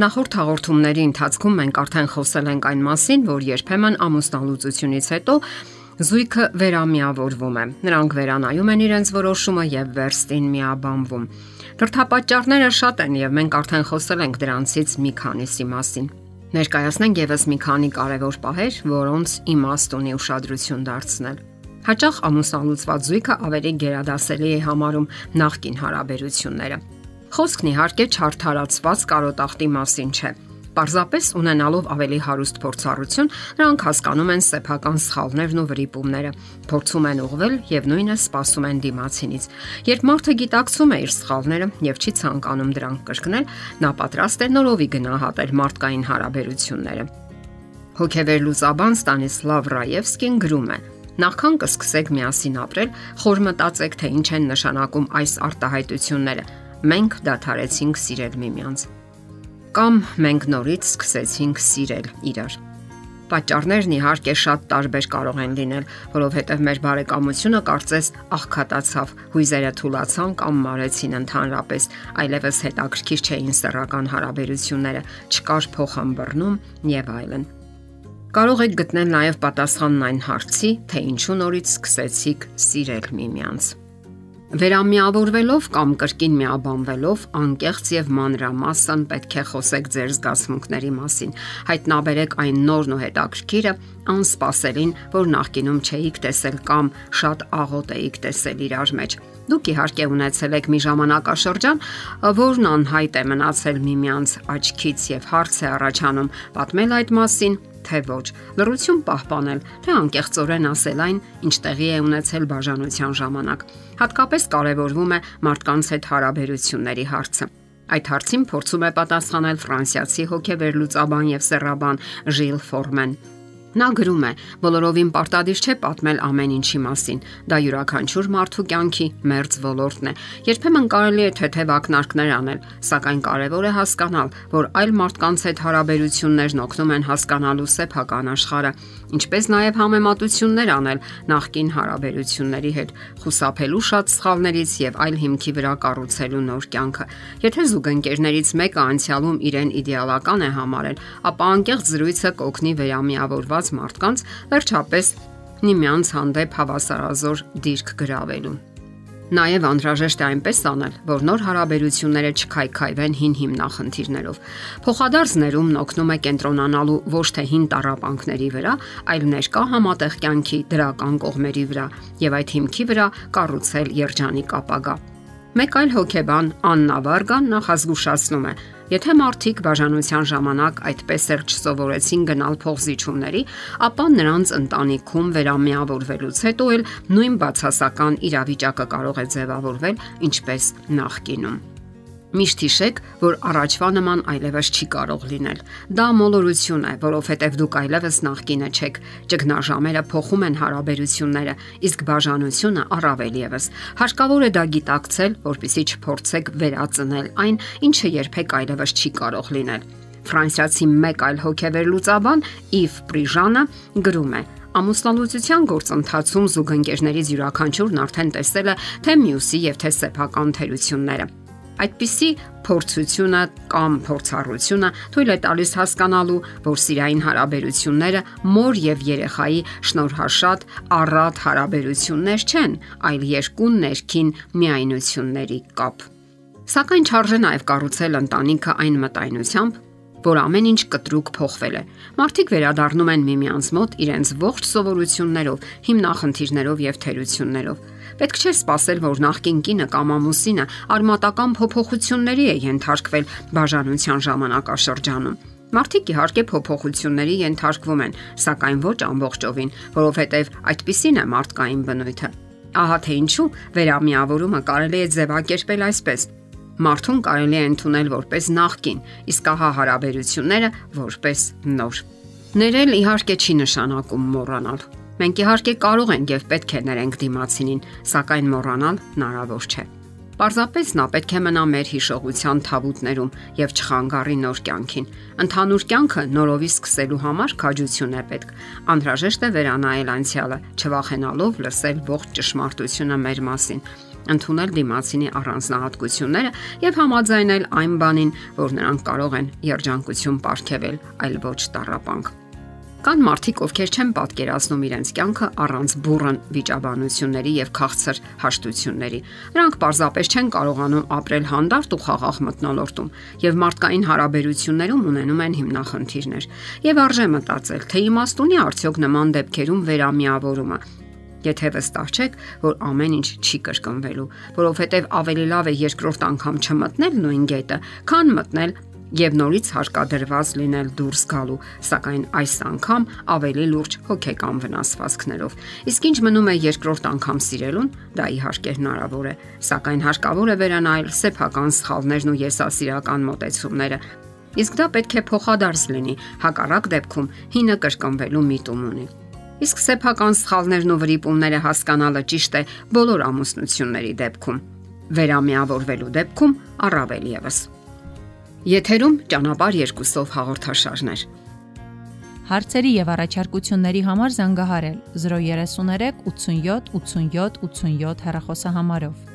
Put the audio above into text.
Նախորդ հաղորդումների ընթացքում մենք արդեն խոսել ենք այն մասին, որ երբեմն ամուսնալուծությունից հետո զույգը վերամիավորվում է։ Նրանք վերանայում են իրենց որոշումը եւ վերստին միաբանվում։ Դրթապաճառները շատ են եւ մենք արդեն խոսել ենք դրանցից մի քանիսի մասին։ Ներկայացնենք եւս մի քանի կարևոր պահեր, որոնց իմաստ ունի ուշադրություն դարձնել։ Հաճախ ամուսնալուծված զույգը ավելի գերադասելի է համարում նախկին հարաբերությունները Խոսքն իհարկե չարթարացված կարոտախտի մասին չէ։ Պարզապես ունենալով ավելի հարուստ փորձառություն, նրանք հասկանում են սեփական սխալներն ու վրիպումները, փորձում են ուղղվել եւ նույնը սпасում են դիմացինից։ Երբ մարդը գիտակցում է իր սխալները եւ չի ցանկանում դրանք կրկնել, նա պատրաստ է նորովի գնահատել մարդկային հարաբերությունները։ Հոգևեր լուսաբան Ստանիսլավ Ռաևսկին գրում է. Նախքան կսկսեք միասին ապրել, խոր մտածեք, թե ինչ են նշանակում այս արտահայտությունները մենք դադարեցինք սիրել միմյանց։ Կամ մենք նորից սկսեցինք սիրել իրար։ Պատճառներն իհարկե շատ տարբեր կարող են լինել, որովհետև մեր բարեկամությունը կարծես աղքատացավ, հույզերը թուլացան կամ մարեցին ընդհանրապես, այլևս հետաքրքիր չէին սեռական հարաբերությունները, չկար փոխամբռնում եւ այլն։ Կարող եք գտնել նաև պատասխանն այն հարցի, թե ինչու նորից սկսեցիք սիրել միմյանց։ Վերամիավորվելով կամ կրկին միաբանվելով անկեղծ եւ մանրամասն պետք է խոսեք ձեր զգացմունքների մասին։ Հայտնաբերեք այն նորն ու հետաքրքիրը, անսպասելին, որ նախկինում չէիք տեսել կամ շատ աղոտ էիք տեսել իրար մեջ։ Դուք իհարկե ունեցել եք մի ժամանակաշրջան, որն անհայտ է մնացել միմյանց աչքից եւ հարց է առաջանում պատմել այդ մասին թե ոչ։ Լրություն պահպանել, թե անկեղծորեն ասել այն, ինչ տեղի է ունեցել բաժանության ժամանակ։ Հատկապես կարևորվում է մարդկանց հետ հարաբերությունների հարցը։ Այդ հարցին փորձում է պատասխանել ֆրանսիացի հոգեվերլուծաբան եւ սեռաբան Ժիլ Ֆորմեն։ Նա գրում է. բոլորովին պարտադիր չէ պատմել ամեն ինչի մասին։ Դա յուրաքանչյուր մարդու կյանքի մերձ ոլորտն է։ Երբեմն կարելի է թեթև ակնարկներ անել, սակայն կարևոր է հասկանալ, որ այլ մարդկանց հետ հարաբերություններն օգնում են հասկանալու սեփական աշխարհը, ինչպես նաև համեմատություններ անել նախկին հարաբերությունների հետ, խուսափելու շատ սխալներից եւ այլ հիմքի վրա կառուցելու նոր կյանքը։ Եթե զուգընկերներից մեկը անցյալում իրեն իդեալական է համարել, ապա անկեղծ զրույցը կօգնի վերամիավորված զբաղված մարդկանց վերջապես նիմյանց հանդեպ հավասարազոր դիրք գրավելու։ Նաև անհրաժեշտ է այնպես անել, որ նոր հարաբերությունները չքայքայվեն հին հիմնախնդիրներով։ Փոխադարձներում օգնում է կենտրոնանալու ոչ թե հին տարապանքների վրա, այլ ներկա համատեղ կյանքի դրական կողմերի վրա եւ այդ հիմքի վրա կառուցել երջանիկ ապագա։ Մեկ այլ հոգեբան Աննա Վարգան նախազգուշացնում է. Եթե մարդիկ բաժանության ժամանակ այդպես էլ չսովորեցին գնալ փողզիչումների, ապա նրանց ընտանիքում վերամիավորվելուց հետո էլ նույն բացասական իրավիճակը կարող է ձևավորվել, ինչպես նախկինում։ Միշտ հիշեք, որ առաջվա նման այլևս չի կարող լինել։ Դա մոլորություն է, որովհետև դուք այլևս նախկինը չեք։ Ճգնաժամերը փոխում են հարաբերությունները, իսկ բաժանությունը առավել եւս։ Հարկավոր է դա գիտակցել, որpիսի չփորձեք վերածնել այն, ինչը երբեք այլևս չի կարող լինել։ Ֆրանսիացի մեկ այլ հոգեվերլուծաբան Իվ Պրիժանը գրում է. Ամուսնալուծության գործընթացում զուգընկերներից յուրաքանչյուրն արդեն տեսել է թե մյուսի եւ թե սեփական թերությունները։ Այդպիսի փորձությունը կամ փորձառությունը թույլ է տալիս հասկանալու, որ սիրային հարաբերությունները մոր եւ երեխայի շնորհաշատ առատ հարաբերություններ չեն, այլ երկու ներքին միայնությունների կապ։ Սակայն չարժե նաև կառուցել ընտանիքը այն մտայնությամբ, որ ամեն ինչ կտրուկ փոխվել է։ Մարդիկ վերադառնում են միմյանց մոտ իրենց ողջ սովորություններով, հիմնախնդիրներով եւ թերություններով։ Պետք չէր սпасել, որ նախկին կինը կամ ամուսինը արմատական փոփոխությունների է ենթարկվել բաժանության ժամանակաշրջանում։ Մարդիկ իհարկե փոփոխությունների ենթարկվում են, սակայն ոչ ամբողջովին, որովհետև այդտիսին է մարդկային բնույթը։ Ահա թե ինչու վերամիավորումը կարելի է ձևակերպել այսպես. մարդուն կարելի է ընդունել որպես նախկին, իսկ ահա հարաբերությունները որպես նոր։ Ներել իհարկե չի նշանակում մոռանալ, Մենք իհարկե կարող ենք եւ պետք է ներենք դիմացինին, սակայն մոռանալ հնարավոր չէ։ Պարզապես նա պետք է մնա մեր հիշողության թավուտներում եւ չխանգարի նոր կյանքին։ Ընթանուր կյանքը նորովի սկսելու համար քաջություն է պետք։ Անհրաժեշտ է վերանայել անցյալը, չվախենալով լսել ողջ ճշմարտությունը մեր մասին ընդունել դիմացինի առանձնահատկությունները եւ համաձայնել այն բանին, որ նրանք կարող են երջանկություն ապարգևել, այլ ոչ տարապանք։ Կան մարդիկ, ովքեր չեն պատկերացնում իրենց կյանքը առանց բուրըն վիճաբանությունների եւ քաղցր հաշտությունների։ Նրանք պարզապես չեն կարողանում ապրել հանդարտ ու խաղաղ մտնոլորտում եւ մարդկային հարաբերություններում ունենում են հիմնախնդիրներ։ Եվ արժե մտածել, թե իմաստունի արդյոք նման դեպքերում վերամիավորումը Եթե վստահ չեք, որ ամեն ինչ չի կրկնվելու, որովհետև ավելի լավ է երկրորդ անգամ չմտնել նույն գետը, քան մտնել եւ նորից հարկադրված լինել դուրս գալու, սակայն այս անգամ ավելի լուրջ հոգեկան վնասվածքներով։ Իսկ ինչ մնում է երկրորդ անգամ սիրելուն, դա իհարկե հնարավոր է, սակայն հարկավոր է վերանայել սեփական սխալներն ու եսասիրական մոտեցումները, Իսկ դա պետք է փոխադարձ լինի, հակառակ դեպքում հինը կրկնվելու միտում ունի։ Իսկ սեփական սխալներն ու վրիպումները հասկանալը ճիշտ է բոլոր ամուսնությունների դեպքում։ Վերամիավորվելու դեպքում առավել եւս։ Եթերում ճանապար երկուսով հաղորդաշարներ։ Հարցերի եւ առաջարկությունների համար զանգահարել 033 87 87 87 հեռախոսահամարով։